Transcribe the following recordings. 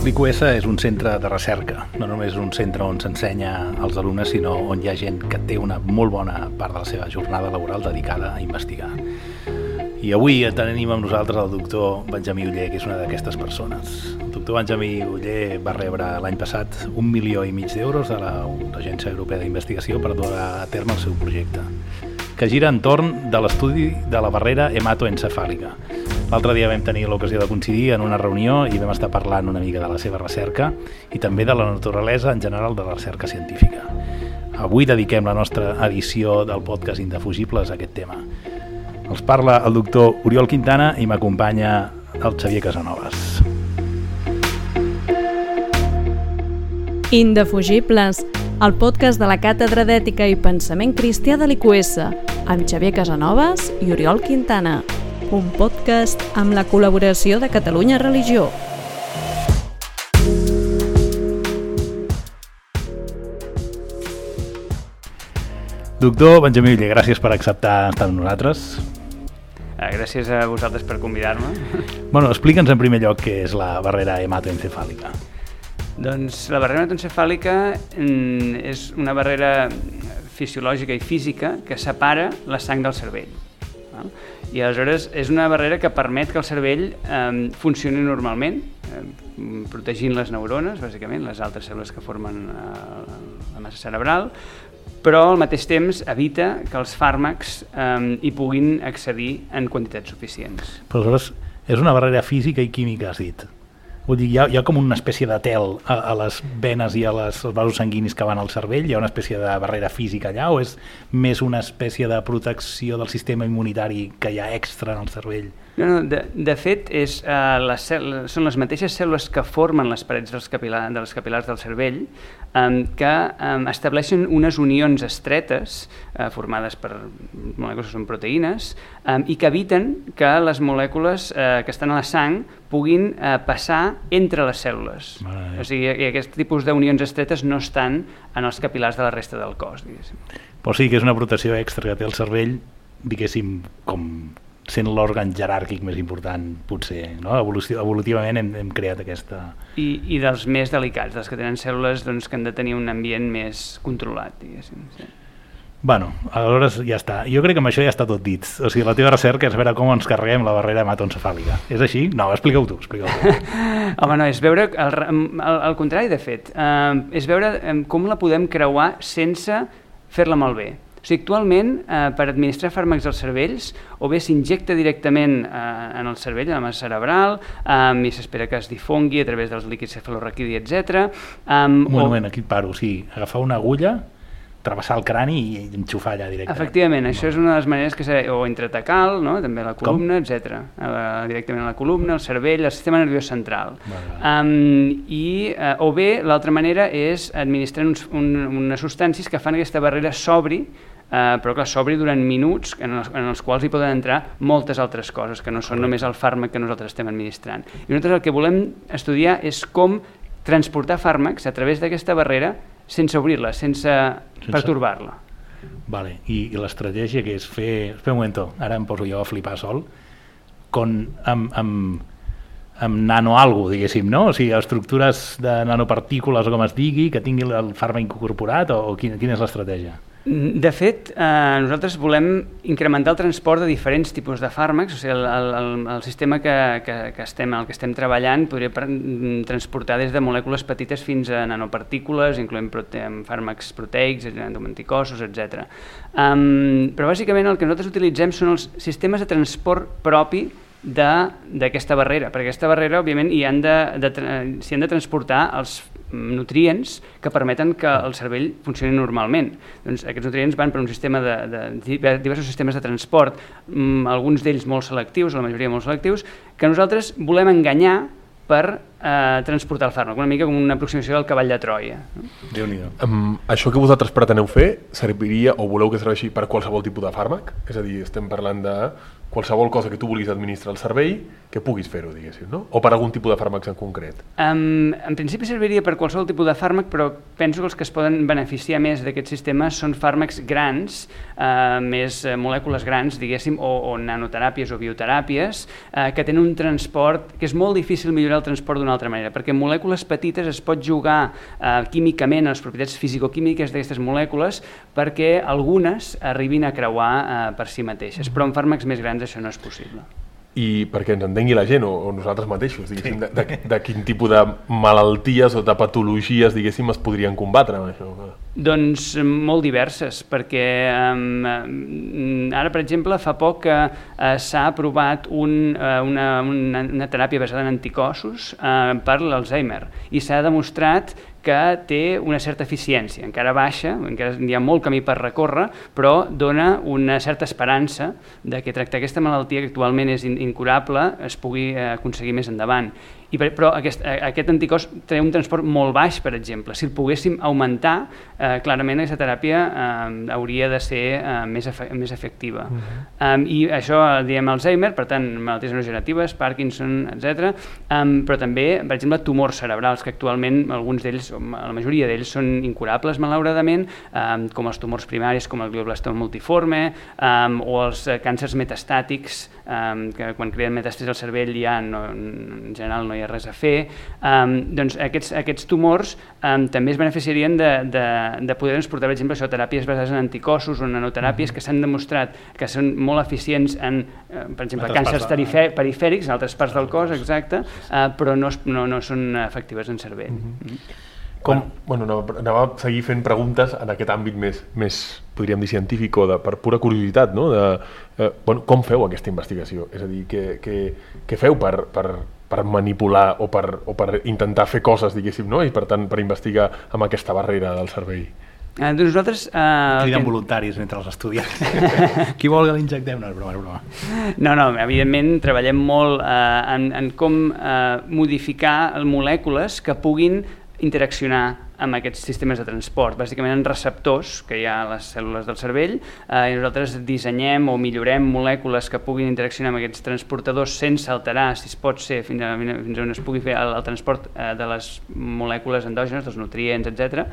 L'IQS és un centre de recerca, no només un centre on s'ensenya als alumnes, sinó on hi ha gent que té una molt bona part de la seva jornada laboral dedicada a investigar. I avui tenim amb nosaltres el doctor Benjamí Uller, que és una d'aquestes persones. El doctor Benjamí Uller va rebre l'any passat un milió i mig d'euros de l'Agència Europea d'Investigació per dur a terme el seu projecte, que gira entorn de l'estudi de la barrera hematoencefàlica, L'altre dia vam tenir l'ocasió de coincidir en una reunió i vam estar parlant una mica de la seva recerca i també de la naturalesa en general de la recerca científica. Avui dediquem la nostra edició del podcast Indefugibles a aquest tema. Els parla el doctor Oriol Quintana i m'acompanya el Xavier Casanovas. Indefugibles, el podcast de la Càtedra d'Ètica i Pensament Cristià de l'IQS, amb Xavier Casanovas i Oriol Quintana un podcast amb la col·laboració de Catalunya Religió. Doctor Benjamí Uller, gràcies per acceptar estar amb nosaltres. Eh, gràcies a vosaltres per convidar-me. Bueno, explica'ns en primer lloc què és la barrera hematoencefàlica. Doncs la barrera hematoencefàlica mm, és una barrera fisiològica i física que separa la sang del cervell. I aleshores és una barrera que permet que el cervell eh, funcioni normalment, eh, protegint les neurones, bàsicament, les altres cèl·lules que formen eh, la massa cerebral, però al mateix temps evita que els fàrmacs eh, hi puguin accedir en quantitats suficients. Però aleshores és una barrera física i química, has dit. Vull dir, hi ha, hi ha com una espècie de tel a, a les venes i a les, als vasos sanguinis que van al cervell? Hi ha una espècie de barrera física allà o és més una espècie de protecció del sistema immunitari que hi ha extra en el cervell? No, no, de, de fet, és, uh, les són les mateixes cèl·lules que formen les parets dels, capil·lar, dels capil·lars del cervell um, que um, estableixen unes unions estretes uh, formades per molècules que són proteïnes um, i que eviten que les molècules uh, que estan a la sang puguin uh, passar entre les cèl·lules. O sigui, aquest tipus d'unions estretes no estan en els capil·lars de la resta del cos, diguéssim. Però sí que és una protecció extra que té el cervell, diguéssim, com sent l'òrgan jeràrquic més important, potser. No? Evolució, evolutivament hem, hem creat aquesta... I, I dels més delicats, dels que tenen cèl·lules doncs, que han de tenir un ambient més controlat, diguéssim. Sí. Bueno, aleshores ja està. Jo crec que amb això ja està tot dit. O sigui, la teva recerca és veure com ens carreguem la barrera hematoencefàlica. És així? No, explica-ho tu. Explica tu. Home, no, és veure, al, al, al contrari, de fet, eh, és veure com la podem creuar sense fer-la malbé. O sigui, actualment, eh, per administrar fàrmacs als cervells, o bé s'injecta directament eh, en el cervell, en la massa cerebral, eh, i s'espera que es difongui a través dels líquids cefalorraquidi, etc. Um, un moment, o... aquí paro. O sigui, agafar una agulla, travessar el crani i enxufar allà directament. Efectivament, això és una de les maneres que se... o intratacal, no? també la columna, etc. Directament a la columna, al cervell, al sistema nerviós central. Vale. Um, i, uh, o bé, l'altra manera és administrar uns, un, unes substàncies que fan aquesta barrera s'obri Uh, però clar, s'obri durant minuts en els, en els quals hi poden entrar moltes altres coses que no són només el fàrmac que nosaltres estem administrant. I nosaltres el que volem estudiar és com transportar fàrmacs a través d'aquesta barrera sense obrir-la, sense, sense... pertorbar-la. Vale. I, i l'estratègia que és fer... Espera un moment, ara em poso jo a flipar sol, con, amb, amb, amb nanoalgo, diguéssim, no? O sigui, estructures de nanopartícules o com es digui, que tingui el fàrmac incorporat o, o quina, quina és l'estratègia? De fet, eh, nosaltres volem incrementar el transport de diferents tipus de fàrmacs, o sigui, el, el, el sistema que, que, que estem, el que estem treballant podria mm, transportar des de molècules petites fins a nanopartícules, incloent prote fàrmacs proteics, anticossos, etc. Um, però bàsicament el que nosaltres utilitzem són els sistemes de transport propi d'aquesta barrera, perquè aquesta barrera, òbviament, hi han de, de, s'hi han de transportar els nutrients que permeten que el cervell funcioni normalment. Doncs aquests nutrients van per un sistema de, de diversos sistemes de transport, mm, alguns d'ells molt selectius, la majoria molt selectius, que nosaltres volem enganyar per eh, transportar el fàrmac, una mica com una aproximació del cavall de Troia. déu nhi um, Això que vosaltres preteneu fer serviria o voleu que serveixi per qualsevol tipus de fàrmac? És a dir, estem parlant de qualsevol cosa que tu vulguis administrar al cervell, que puguis fer-ho, diguéssim, no? O per algun tipus de fàrmacs en concret? Um, en principi serviria per qualsevol tipus de fàrmac, però penso que els que es poden beneficiar més d'aquest sistema són fàrmacs grans, uh, més uh, molècules grans, diguéssim, o, o nanoteràpies o bioteràpies, uh, que tenen un transport, que és molt difícil millorar el transport d'un d'una altra manera, perquè molècules petites es pot jugar eh, químicament a les propietats fisicoquímiques d'aquestes molècules perquè algunes arribin a creuar eh, per si mateixes, però en fàrmacs més grans això no és possible i perquè ens entengui la gent o, o nosaltres mateixos, diguéssim, de, de, de quin tipus de malalties o de patologies, diguéssim, es podrien combatre amb això? Doncs molt diverses, perquè um, ara, per exemple, fa poc que uh, s'ha aprovat un, uh, una, una, una teràpia basada en anticossos uh, per l'Alzheimer i s'ha demostrat que té una certa eficiència, encara baixa, encara hi ha molt camí per recórrer, però dona una certa esperança de que tractar aquesta malaltia que actualment és incurable es pugui aconseguir més endavant. I, però aquest, aquest anticòs té un transport molt baix, per exemple. Si el poguéssim augmentar, eh, clarament aquesta teràpia eh, hauria de ser eh, més, efe, més efectiva. Uh -huh. um, I això diem Alzheimer, per tant, malalties neurogeneratives, Parkinson, etc. Um, però també, per exemple, tumors cerebrals, que actualment alguns d'ells, la majoria d'ells, són incurables, malauradament, um, com els tumors primaris, com el glioblastoma multiforme, um, o els càncers metastàtics, um, que quan creen metàstasis al cervell ja no, en general no hi ha res a fer, um, doncs aquests, aquests tumors um, també es beneficiarien de, de, de poder transportar, per exemple, això, teràpies basades en anticossos o nanoteràpies mm que s'han demostrat que són molt eficients en, uh, per exemple, càncers de... perifèrics, en altres parts del cos, exacte, uh, però no, no, no són efectives en cervell. Mm -hmm. Mm -hmm. Com? Bueno, anava, anava a seguir fent preguntes en aquest àmbit més, més podríem dir, científic o de, per pura curiositat, no? de, eh, bueno, com feu aquesta investigació? És a dir, què, què, què feu per, per, per manipular o per, o per intentar fer coses, diguéssim, no? i per tant per investigar amb aquesta barrera del cervell. Eh, doncs nosaltres... Eh, Criden que... voluntaris entre els estudiants. Qui vol que l'injectem? No, és broma, és broma. No, no, evidentment treballem molt eh, en, en com eh, modificar molècules que puguin interaccionar amb aquests sistemes de transport, bàsicament en receptors que hi ha a les cèl·lules del cervell eh, i nosaltres dissenyem o millorem molècules que puguin interaccionar amb aquests transportadors sense alterar, si es pot ser, fins a, fins on es pugui fer el, el transport eh, de les molècules endògenes, dels nutrients, etc.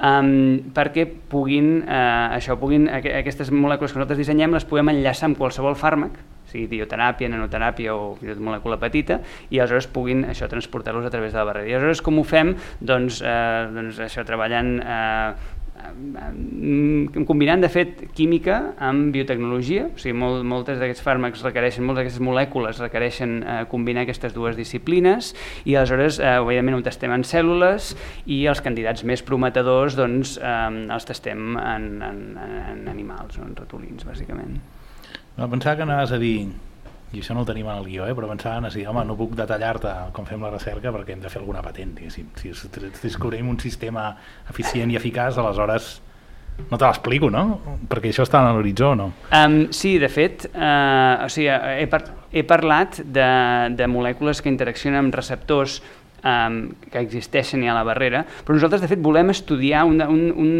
Um, perquè puguin, eh, això, puguin, aqu aquestes molècules que nosaltres dissenyem les podem enllaçar amb qualsevol fàrmac sigui bioteràpia, nanoteràpia o molècula petita, i aleshores puguin això transportar-los a través de la barrera. I aleshores com ho fem? Doncs, eh, doncs això, treballant eh, combinant de fet química amb biotecnologia, o sigui, molt, moltes d'aquests fàrmacs requereixen, moltes d'aquestes molècules requereixen eh, combinar aquestes dues disciplines i aleshores, eh, evidentment, ho testem en cèl·lules i els candidats més prometedors doncs, eh, els testem en, en, en animals, en ratolins, bàsicament. No, pensava que anaves a dir, i això no ho tenim en el guió, eh, però pensava a dir, home, no puc detallar-te com fem la recerca perquè hem de fer alguna patent, diguéssim. Si descobrim un sistema eficient i eficaç, aleshores no te l'explico, no? Perquè això està en l'horitzó, no? Um, sí, de fet, uh, o sigui, he, par he parlat de, de molècules que interaccionen amb receptors um, que existeixen ja a la barrera, però nosaltres de fet volem estudiar, una, un, un,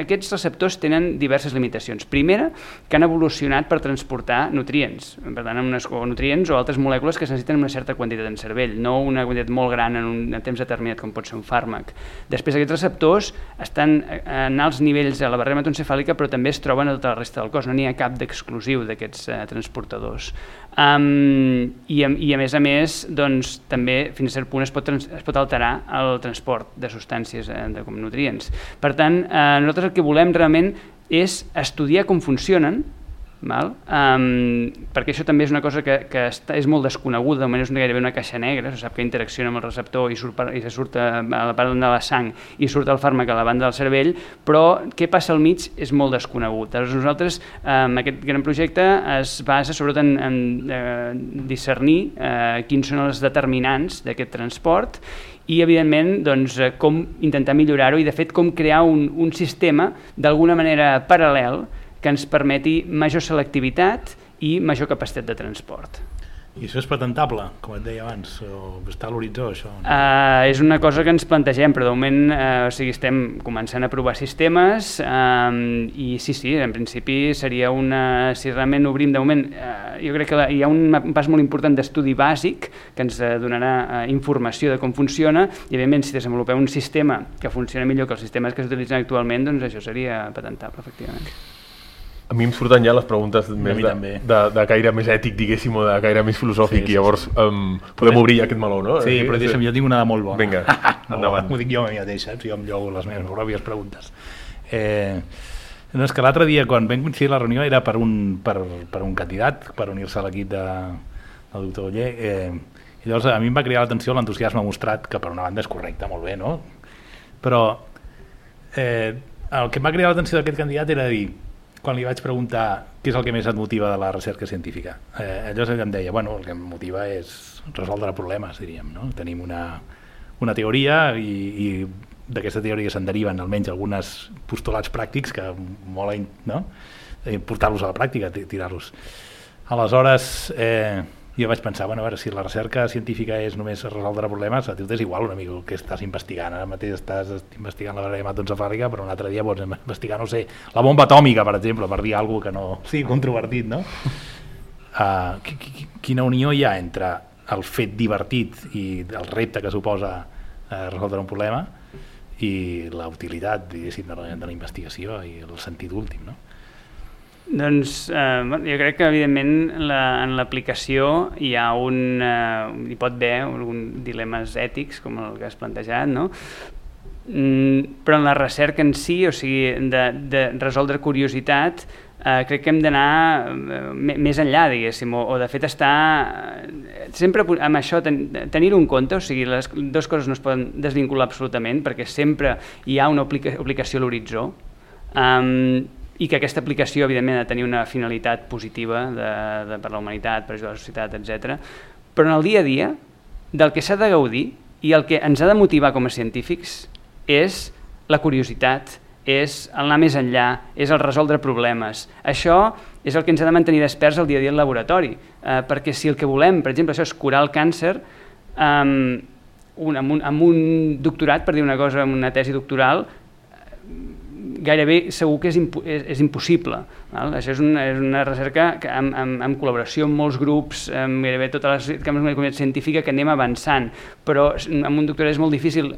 aquests receptors tenen diverses limitacions. Primera, que han evolucionat per transportar nutrients, per tant, unes, o nutrients o altres molècules que es necessiten una certa quantitat en cervell, no una quantitat molt gran en un temps determinat com pot ser un fàrmac. Després, aquests receptors estan en alts nivells a la barrera hematoencefàlica, però també es troben a tota la resta del cos, no n'hi ha cap d'exclusiu d'aquests uh, transportadors. Um, i, a, I a més a més, doncs, també fins a cert punt es pot, es pot alterar el transport de substàncies eh, de, com nutrients. Per tant, eh, nosaltres el que volem realment és estudiar com funcionen Val? Um, perquè això també és una cosa que, que està, és molt desconeguda, de és gairebé una caixa negra, se sap que interacciona amb el receptor i, surt per, i se surt a, a la part de la sang i surt el fàrmac a la banda del cervell, però què passa al mig és molt desconegut. Aleshores, nosaltres, um, aquest gran projecte es basa sobretot en, en uh, discernir uh, quins són els determinants d'aquest transport i, evidentment, doncs, com intentar millorar-ho i, de fet, com crear un, un sistema d'alguna manera paral·lel que ens permeti major selectivitat i major capacitat de transport. I això és patentable, com et deia abans, o està a l'horitzó, això? No? Uh, és una cosa que ens plantegem, però de moment uh, o sigui, estem començant a provar sistemes uh, i sí, sí, en principi seria una... Si realment obrim, de moment, uh, jo crec que hi ha un pas molt important d'estudi bàsic que ens donarà uh, informació de com funciona i, evidentment, si desenvolupem un sistema que funciona millor que els sistemes que s'utilitzen actualment, doncs això seria patentable, efectivament. A mi em surten ja les preguntes més de, també. de, de caire més ètic, diguéssim, o de caire més filosòfic, Sí, sí, i llavors um, podem obrir ja aquest meló, no? Sí, però deixa'm, jo tinc una de molt bona. Vinga, endavant. Ho dic jo a mi mateix, saps? Jo em llogo les meves pròpies preguntes. Eh, no, és que l'altre dia, quan vam coincidir la reunió, era per un, per, per un candidat, per unir-se a l'equip de, del doctor Oller, eh, i llavors a mi em va cridar l'atenció l'entusiasme mostrat, que per una banda és correcte, molt bé, no? Però eh, el que em va cridar l'atenció d'aquest candidat era dir, quan li vaig preguntar què és el que més et motiva de la recerca científica. Eh, ell em deia, bueno, el que em motiva és resoldre problemes, diríem, no? Tenim una, una teoria i, i d'aquesta teoria se'n deriven almenys algunes postulats pràctics que mola no? eh, portar-los a la pràctica, ti- tirar-los. Aleshores, eh, jo vaig pensar, bueno, a veure, si la recerca científica és només resoldre problemes, a tu t'és igual una mica el que estàs investigant. Ara mateix estàs investigant la barrera hematoencefàlica, però un altre dia pots investigar, no sé, la bomba atòmica, per exemple, per dir alguna que no sigui controvertit, no? Uh, qui- qui- quina unió hi ha entre el fet divertit i el repte que suposa eh, resoldre un problema i la utilitat, diguéssim, de la, de la investigació i el sentit últim, no? Doncs eh, jo crec que evidentment la, en l'aplicació hi ha un, eh, hi pot haver alguns dilemes ètics com el que has plantejat, no? Mm, però en la recerca en si, o sigui, de, de resoldre curiositat, eh, crec que hem d'anar eh, més enllà, diguéssim, o, o de fet estar eh, sempre amb això, ten, tenir-ho en compte, o sigui, les dues coses no es poden desvincular absolutament, perquè sempre hi ha una aplica, aplicació a l'horitzó, um, i que aquesta aplicació, evidentment, ha de tenir una finalitat positiva de, de, per la humanitat, per ajudar la societat, etc. Però en el dia a dia, del que s'ha de gaudir i el que ens ha de motivar com a científics és la curiositat, és anar més enllà, és el resoldre problemes. Això és el que ens ha de mantenir desperts el dia a dia al laboratori, eh, perquè si el que volem, per exemple, això és curar el càncer, eh, un, amb, un, amb un doctorat, per dir una cosa, amb una tesi doctoral, gairebé segur que és, impo és, és impossible. Val? Això és una, és una recerca que amb, amb, amb col·laboració amb molts grups, amb gairebé totes les cames de la comunitat científica que anem avançant, però amb un doctorat és molt difícil,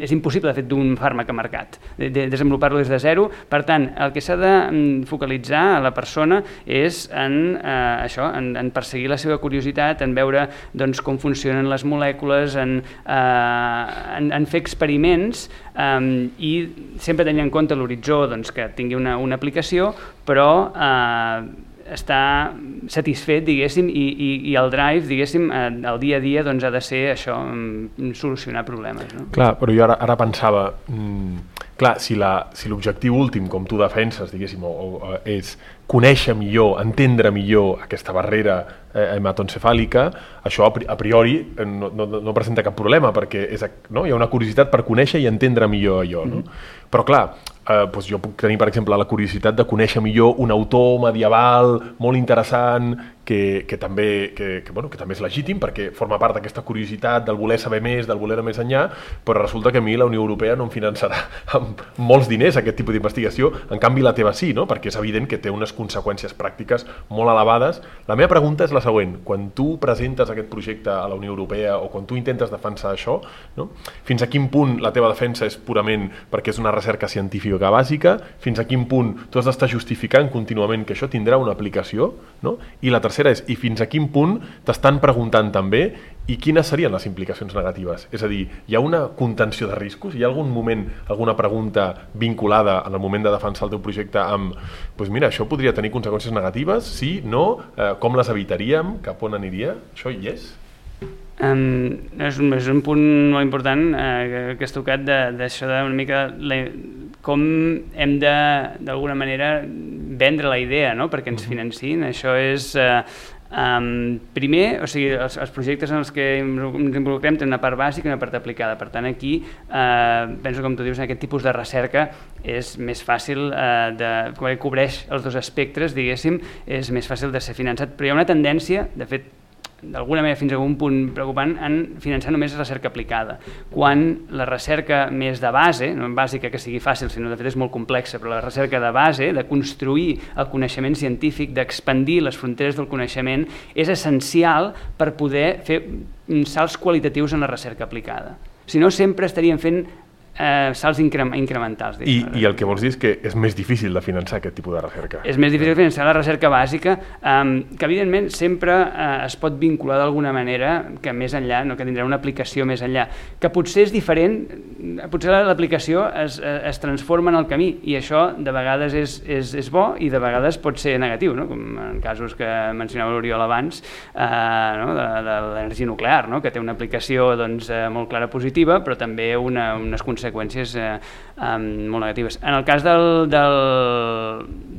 és impossible de fet d'un fàrmac a mercat, de, de desenvolupar-lo des de zero. Per tant, el que s'ha de mm, focalitzar a la persona és en eh, això, en, en perseguir la seva curiositat, en veure doncs, com funcionen les molècules, en, eh, en, en fer experiments um, i sempre tenint en compte l'horitzó doncs, que tingui una, una aplicació, però eh, està satisfet, diguéssim, i, i, i el drive, diguéssim, eh, el dia a dia doncs, ha de ser això, mm, solucionar problemes. No? Clar, però jo ara, ara pensava, mm, clar, si la- si l'objectiu últim, com tu defenses, diguéssim, o, o, eh, és conèixer millor, entendre millor aquesta barrera eh, hematoencefàlica, això a pri- a priori eh, no, no, no presenta cap problema, perquè és, no? hi ha una curiositat per conèixer i entendre millor allò. No? Però clar, eh, doncs jo puc tenir, per exemple, la curiositat de conèixer millor un autor medieval molt interessant que, que, també, que, que, bueno, que també és legítim perquè forma part d'aquesta curiositat del voler saber més, del voler anar més enllà, però resulta que a mi la Unió Europea no em finançarà amb molts diners aquest tipus d'investigació, en canvi la teva sí, no? perquè és evident que té unes conseqüències pràctiques molt elevades. La meva pregunta és la següent, quan tu presentes aquest projecte a la Unió Europea o quan tu intentes defensar això, no? fins a quin punt la teva defensa és purament perquè és una recerca científica bàsica, fins a quin punt tu has d'estar justificant contínuament que això tindrà una aplicació, no? i la tercera és, i fins a quin punt t'estan preguntant també i quines serien les implicacions negatives? És a dir, hi ha una contenció de riscos? Hi ha algun moment, alguna pregunta vinculada en el moment de defensar el teu projecte amb doncs mira, això podria tenir conseqüències negatives? Sí? No? Eh, com les evitaríem? Cap on aniria? Això hi és? Um, és, un, és un punt molt important eh, que, has tocat de- d'això de, una mica la, com hem de d'alguna manera vendre la idea no? perquè ens financin. Això és eh, um, primer, o sigui, els, els projectes en els que ens involucrem tenen una part bàsica i una part aplicada, per tant aquí eh, penso com tu dius, en aquest tipus de recerca és més fàcil eh, de, com que cobreix els dos espectres diguéssim, és més fàcil de ser finançat. Però hi ha una tendència, de fet d'alguna manera fins a un punt preocupant en finançar només recerca aplicada, quan la recerca més de base, no bàsica que sigui fàcil, sinó de fet és molt complexa, però la recerca de base, de construir el coneixement científic, d'expandir les fronteres del coneixement, és essencial per poder fer salts qualitatius en la recerca aplicada. Si no, sempre estaríem fent eh, salts incre incrementals. I, I el que vols dir és que és més difícil de finançar aquest tipus de recerca. És més difícil finançar la recerca bàsica, um, que evidentment sempre uh, es pot vincular d'alguna manera que més enllà, no, que tindrà una aplicació més enllà, que potser és diferent, potser l'aplicació es, es transforma en el camí i això de vegades és, és, és bo i de vegades pot ser negatiu, no? com en casos que mencionava l'Oriol abans, uh, no? de, de l'energia nuclear, no? que té una aplicació doncs, uh, molt clara positiva, però també una, unes conseqüències eh, um, molt negatives. En el cas del, del,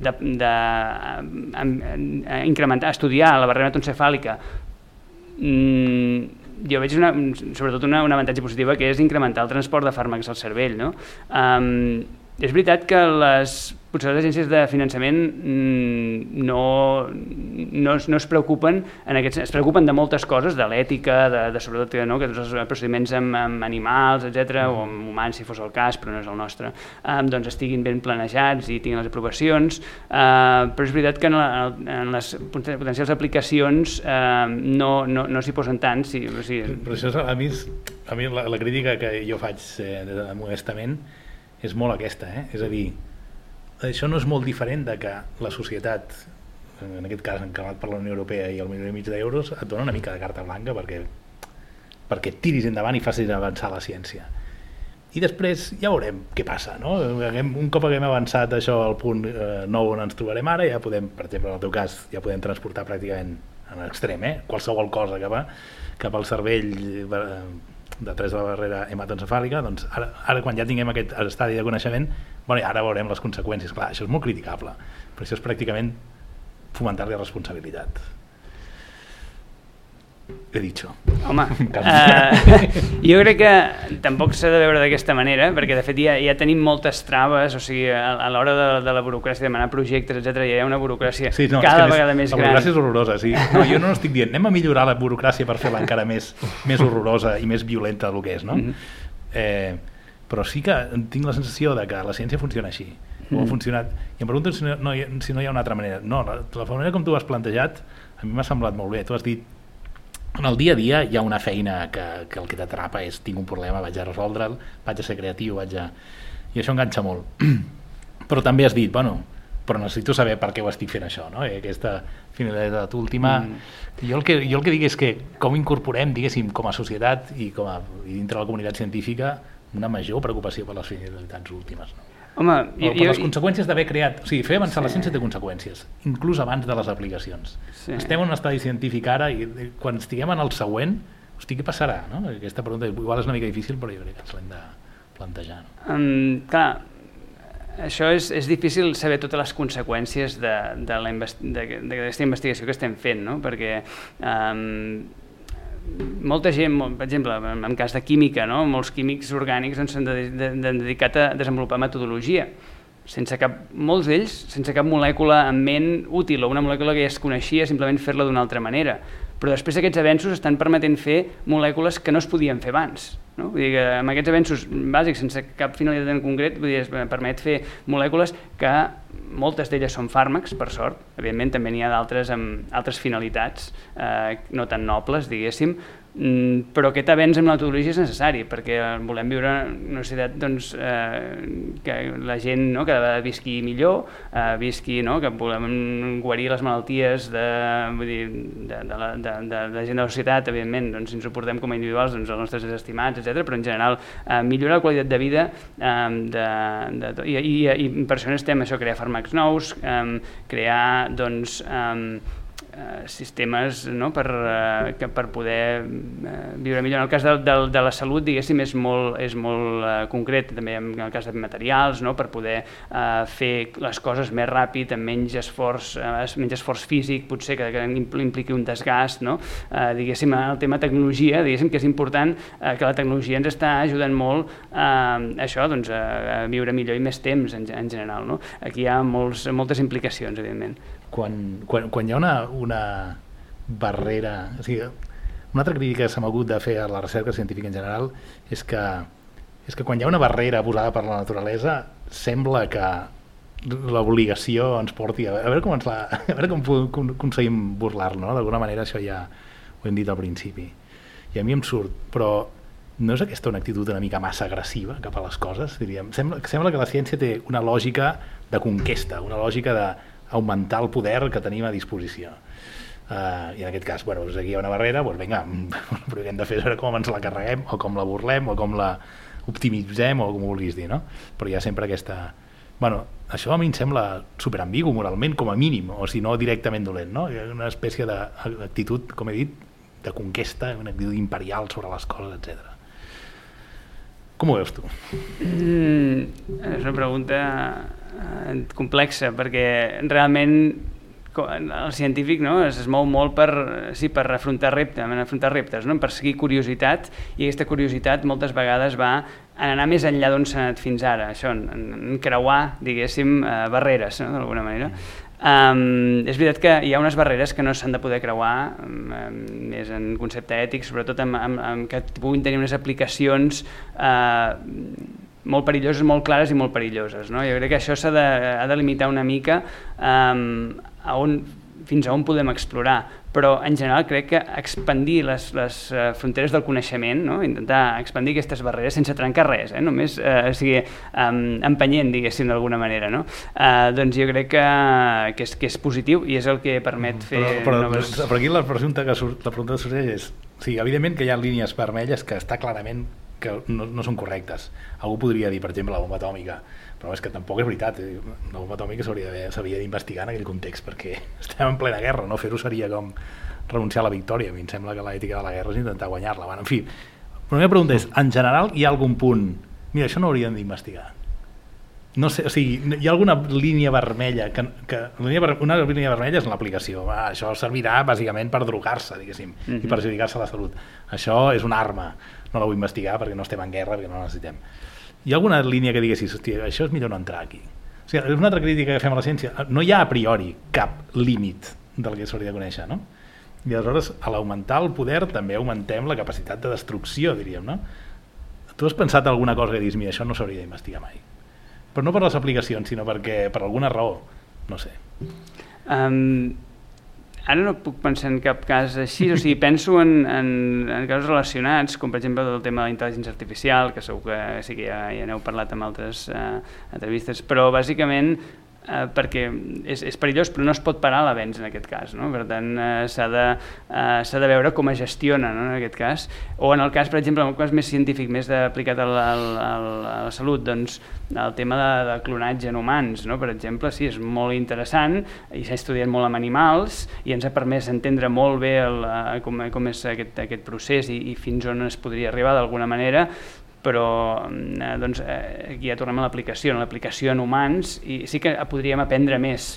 de, de um, incrementar, estudiar la barrera metoncefàlica, mm, jo veig una, sobretot una, un avantatge positiva que és incrementar el transport de fàrmacs al cervell. No? Um, és veritat que les potser les agències de finançament mm, no, no, no es preocupen en aquest, es preocupen de moltes coses, de l'ètica, de, de sobretot no, que els procediments amb, amb animals, etc o amb humans si fos el cas, però no és el nostre, eh, doncs estiguin ben planejats i tinguin les aprovacions, eh, però és veritat que en, la, en les potencials aplicacions eh, no, no, no s'hi posen tant. Sí, o sigui... Però això a mi, a mi la, la crítica que jo faig eh, modestament és molt aquesta, eh? és a dir, això no és molt diferent de que la societat, en aquest cas encarregat per la Unió Europea i el milió i mig d'euros, et dona una mica de carta blanca perquè, perquè tiris endavant i facis avançar la ciència. I després ja veurem què passa, no? Un cop haguem avançat això al punt eh, nou on ens trobarem ara, ja podem, per exemple, en el teu cas, ja podem transportar pràcticament en l'extrem, eh? qualsevol cosa que va cap al cervell de tres de la barrera hematoencefàlica, doncs ara, ara quan ja tinguem aquest estadi de coneixement, bueno, ara veurem les conseqüències. Clar, això és molt criticable, però això és pràcticament fomentar-li responsabilitat he dicho. Home, uh, jo crec que tampoc s'ha de veure d'aquesta manera, perquè de fet ja, ja tenim moltes traves, o sigui, a, a l'hora de, de la burocràcia, demanar projectes, etc ja hi ha una burocràcia sí, no, cada vegada més, més gran. La burocràcia és horrorosa, sí. No, jo no estic dient, anem a millorar la burocràcia per fer-la encara més, més horrorosa i més violenta del que és, no? Mm -hmm. eh, però sí que tinc la sensació de que la ciència funciona així, o ha mm. funcionat, i em pregunto si no, no, si no hi ha una altra manera. No, la, la manera com tu ho has plantejat a mi m'ha semblat molt bé. Tu has dit en el dia a dia hi ha una feina que, que el que t'atrapa és tinc un problema, vaig a resoldre'l, vaig a ser creatiu, vaig a... i això enganxa molt. però també has dit, bueno, però necessito saber per què ho estic fent això, no? I aquesta finalitat última... Mm. Jo, el que, jo el que dic és que com incorporem, diguéssim, com a societat i, com a, i dintre de la comunitat científica una major preocupació per les finalitats últimes. No? Home, jo, per les conseqüències d'haver creat... O sigui, fer avançar sí. la ciència té conseqüències, inclús abans de les aplicacions. Sí. Estem en un estadi científic ara i quan estiguem en el següent, hosti, què passarà? No? Aquesta pregunta igual és una mica difícil, però jo crec que ens l'hem de plantejar. No? Um, clar, això és, és difícil saber totes les conseqüències d'aquesta investigació que estem fent, no? perquè um, molta gent, per exemple, en cas de química, no? molts químics orgànics doncs, s'han doncs, de, de, de, dedicat a desenvolupar metodologia, sense cap, molts d'ells sense cap molècula en ment útil o una molècula que ja es coneixia, simplement fer-la d'una altra manera. Però després aquests avenços estan permetent fer molècules que no es podien fer abans. No? Vull dir que amb aquests avenços bàsics, sense cap finalitat en concret, vull dir, es permet fer molècules que moltes d'elles són fàrmacs, per sort, evidentment també n'hi ha d'altres amb altres finalitats, eh, no tan nobles, diguéssim, però aquest avenç en la metodologia és necessari perquè volem viure en una societat doncs, eh, que la gent no, cada vegada visqui millor, eh, visqui, no, que volem guarir les malalties de, vull dir, de, de, la, de, de, de la gent de la societat, evidentment, doncs, si ens ho portem com a individuals, doncs, els nostres desestimats, etc. però en general eh, millorar la qualitat de vida eh, de, de, i, i, i per això estem això, crear fàrmacs nous, eh, crear doncs, Eh, sistemes no? per, eh, que per poder eh, viure millor. En el cas de, de, de la salut, diguéssim, és molt, és molt eh, concret, també en el cas de materials, no? per poder eh, fer les coses més ràpid, amb menys esforç, eh, menys esforç físic, potser que, que impliqui un desgast. No? Eh, diguéssim, el tema tecnologia, diguéssim que és important eh, que la tecnologia ens està ajudant molt eh, això, doncs, a, a viure millor i més temps en, en general. No? Aquí hi ha molts, moltes implicacions, evidentment quan, quan, quan hi ha una, una barrera... O sigui, una altra crítica que s'ha hagut de fer a la recerca científica en general és que, és que quan hi ha una barrera posada per la naturalesa sembla que l'obligació ens porti a, a veure com ens la, a veure com, com aconseguim burlar no? d'alguna manera això ja ho hem dit al principi i a mi em surt però no és aquesta una actitud una mica massa agressiva cap a les coses, diríem? Sembla, sembla que la ciència té una lògica de conquesta, una lògica d'augmentar el poder que tenim a disposició. Uh, I en aquest cas, bueno, doncs aquí hi ha una barrera, doncs vinga, el que hem de fer és com ens la carreguem, o com la burlem, o com la optimitzem, o com ho vulguis dir, no? Però hi ha sempre aquesta... Bueno, això a mi em sembla superambigu moralment, com a mínim, o si no directament dolent, no? Una espècie d'actitud, com he dit, de conquesta, una actitud imperial sobre les coses, etc. Com ho veus tu? Mm, és una pregunta eh, complexa, perquè realment el científic no, es, es mou molt per, sí, per afrontar reptes, per afrontar reptes, no? per seguir curiositat, i aquesta curiositat moltes vegades va en anar més enllà d'on s'ha anat fins ara, això, en, en creuar, diguéssim, eh, barreres, no? d'alguna manera. Um, és veritat que hi ha unes barreres que no s'han de poder creuar, um, més en concepte ètic, sobretot amb, amb, amb que puguin tenir unes aplicacions uh, molt perilloses, molt clares i molt perilloses. No? Jo crec que això s'ha de, ha de limitar una mica um, a on, fins a on podem explorar, però en general crec que expandir les, les uh, fronteres del coneixement, no? intentar expandir aquestes barreres sense trencar res, eh? només uh, o sigui, um, empenyent, diguéssim, d'alguna manera, no? uh, doncs jo crec que, que, és, que és positiu i és el que permet fer però, però, noves... Però aquí la pregunta que, surt, la pregunta que sorgeix és, sigui, evidentment que hi ha línies vermelles que està clarament que no, no són correctes. Algú podria dir, per exemple, la bomba atòmica, però és que tampoc és veritat. Eh? La bomba atòmica s'hauria d'investigar en aquell context, perquè estem en plena guerra, no fer-ho seria com renunciar a la victòria. A mi em sembla que l'ètica de la guerra és intentar guanyar-la. Bueno, en fi, la meva pregunta és, en general hi ha algun punt... Mira, això no hauríem d'investigar. No sé, o sigui, hi ha alguna línia vermella que, que una línia vermella és l'aplicació. Això servirà bàsicament per drogar-se, diguéssim, mm -hmm. i Mhm. perjudicar-se la salut. Això és una arma no la vull investigar perquè no estem en guerra, perquè no la necessitem. Hi ha alguna línia que diguessis, hòstia, això és millor no entrar aquí? O sigui, és una altra crítica que fem a la ciència. No hi ha a priori cap límit del que s'hauria de conèixer, no? I aleshores, a l'augmentar el poder, també augmentem la capacitat de destrucció, diríem, no? Tu has pensat alguna cosa que dius, mira, això no s'hauria d'investigar mai? Però no per les aplicacions, sinó perquè per alguna raó, no sé. Um, ara no puc pensar en cap cas així, o sigui, penso en, en, en casos relacionats, com per exemple el tema de la intel·ligència artificial, que segur que sí que ja, ja n'heu parlat amb altres uh, entrevistes, però bàsicament eh, perquè és, és perillós però no es pot parar l'avenç en aquest cas no? per tant eh, s'ha de, eh, de veure com es gestiona no? en aquest cas o en el cas per exemple el cas més científic més aplicat al, al, al, a la salut doncs el tema de, de clonatge en humans no? per exemple sí, és molt interessant i s'ha estudiat molt amb animals i ens ha permès entendre molt bé el, eh, com, com és aquest, aquest procés i, i fins on es podria arribar d'alguna manera però eh, doncs, eh, aquí ja tornem a l'aplicació, a l'aplicació en humans, i sí que podríem aprendre més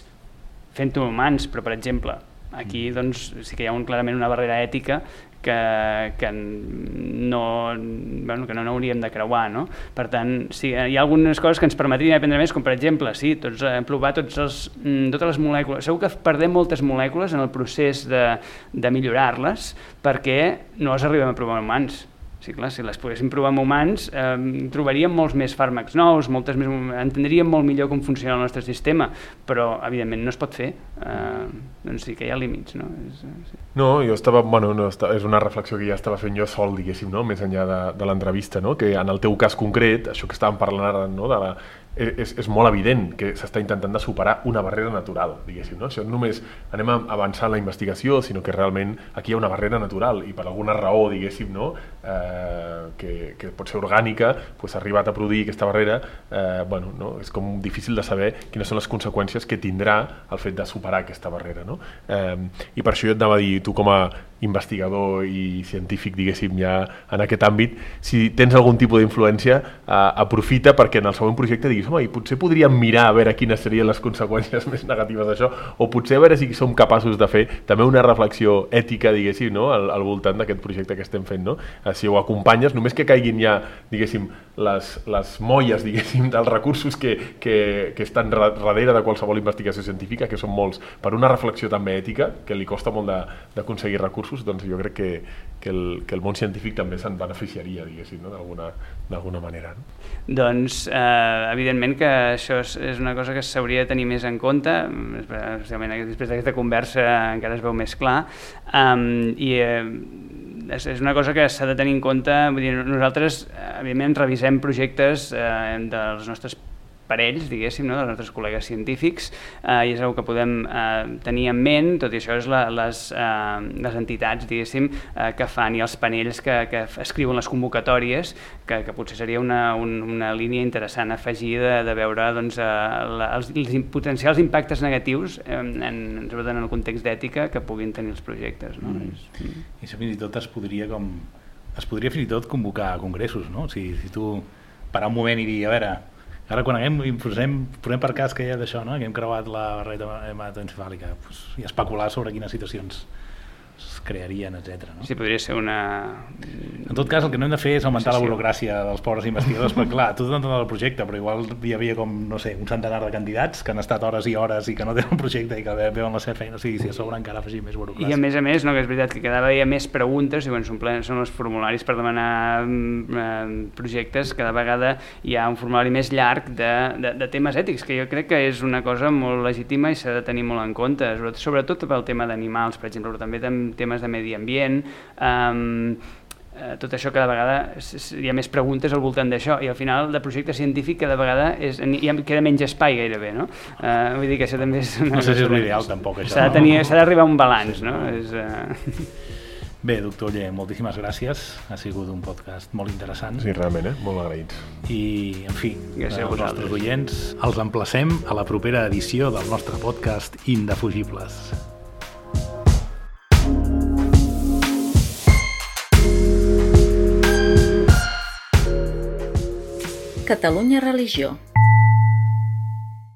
fent-ho humans, però per exemple, aquí doncs, sí que hi ha un, clarament una barrera ètica que, que, no, bueno, que no n'hauríem de creuar. No? Per tant, sí, hi ha algunes coses que ens permetrien aprendre més, com per exemple, sí, tots, hem provat tots els, totes les molècules. Segur que perdem moltes molècules en el procés de, de millorar-les perquè no les arribem a provar en humans Sí, clar, si les poguéssim provar amb humans, eh, trobaríem molts més fàrmacs nous, moltes més, entendríem molt millor com funciona el nostre sistema, però, evidentment, no es pot fer. Eh, doncs sí que hi ha límits, no? És, sí. No, jo estava, bueno, no, és una reflexió que ja estava fent jo sol, diguéssim, no? més enllà de, de l'entrevista, no? que en el teu cas concret, això que estàvem parlant ara, no? de la, és, és molt evident que s'està intentant de superar una barrera natural, diguéssim. No? Això no només anem avançant la investigació, sinó que realment aquí hi ha una barrera natural i per alguna raó, diguéssim, no? eh, que, que pot ser orgànica, pues, arribat a produir aquesta barrera, eh, bueno, no? és com difícil de saber quines són les conseqüències que tindrà el fet de superar aquesta barrera. No? Eh, I per això jo et anava a dir, tu com a investigador i científic, diguéssim, ja en aquest àmbit, si tens algun tipus d'influència, eh, aprofita perquè en el següent projecte diguis, home, i potser podríem mirar a veure quines serien les conseqüències més negatives d'això, o potser a veure si som capaços de fer també una reflexió ètica, diguéssim, no? al, al voltant d'aquest projecte que estem fent. No? Eh, si ho acompanyes, només que caiguin ja, diguéssim, les, les molles, diguéssim, dels recursos que, que, que estan darrere de qualsevol investigació científica, que són molts, per una reflexió també ètica, que li costa molt d'aconseguir recursos, doncs jo crec que, que, el, que el món científic també se'n beneficiaria, diguéssim, no? d'alguna manera. No? Doncs, eh, evidentment que això és, és una cosa que s'hauria de tenir més en compte, especialment després d'aquesta conversa encara es veu més clar, um, i eh, és, és una cosa que s'ha de tenir en compte, vull dir, nosaltres, evidentment, revisem projectes eh, dels nostres parells, diguéssim, no? dels nostres col·legues científics, eh, i és una que podem eh, tenir en ment, tot i això és la, les, eh, les entitats, diguéssim, eh, que fan i els panells que, que escriuen les convocatòries, que, que potser seria una, un, una línia interessant a afegir de, de veure doncs, eh, la, els, els potencials impactes negatius, eh, en, sobretot en el context d'ètica, que puguin tenir els projectes. No? Mm. És, I això fins i tot es podria com es podria fins i tot convocar congressos, no? Si, si tu parar un moment i dir, a veure, Ara quan haguem, posem, posem per cas que hi ha d'això, no? que hem creuat la barreta hematoencefàlica pues, i especular sobre quines situacions es crearien, etc. No? Sí, podria ser una... En tot cas, el que no hem de fer és augmentar sí, sí. la burocràcia dels pobres investigadors, perquè clar, tu t'han donat el projecte, però igual hi havia com, no sé, un centenar de candidats que han estat hores i hores i que no tenen un projecte i que veuen la seva feina, o sigui, si a sobre encara afegir més burocràcia. I a més a més, no, que és veritat que vegada hi ha més preguntes, i quan s'omplen són els formularis per demanar mm, eh, projectes, cada vegada hi ha un formulari més llarg de, de, de temes ètics, que jo crec que és una cosa molt legítima i s'ha de tenir molt en compte, sobretot pel tema d'animals, per exemple, però també temes de medi ambient, um, eh, tot això cada vegada hi ha més preguntes al voltant d'això i al final de projecte científic cada vegada és, hi ha, queda menys espai gairebé no? Uh, vull dir que això també és una no sé si és l'ideal tampoc això s'ha d'arribar no? a un balanç no? és, uh... Bé, doctor Oller, moltíssimes gràcies. Ha sigut un podcast molt interessant. Sí, realment, eh? molt agraïts. I, en fi, gràcies als nostres oients, els emplacem a la propera edició del nostre podcast Indefugibles. Catalunya Religió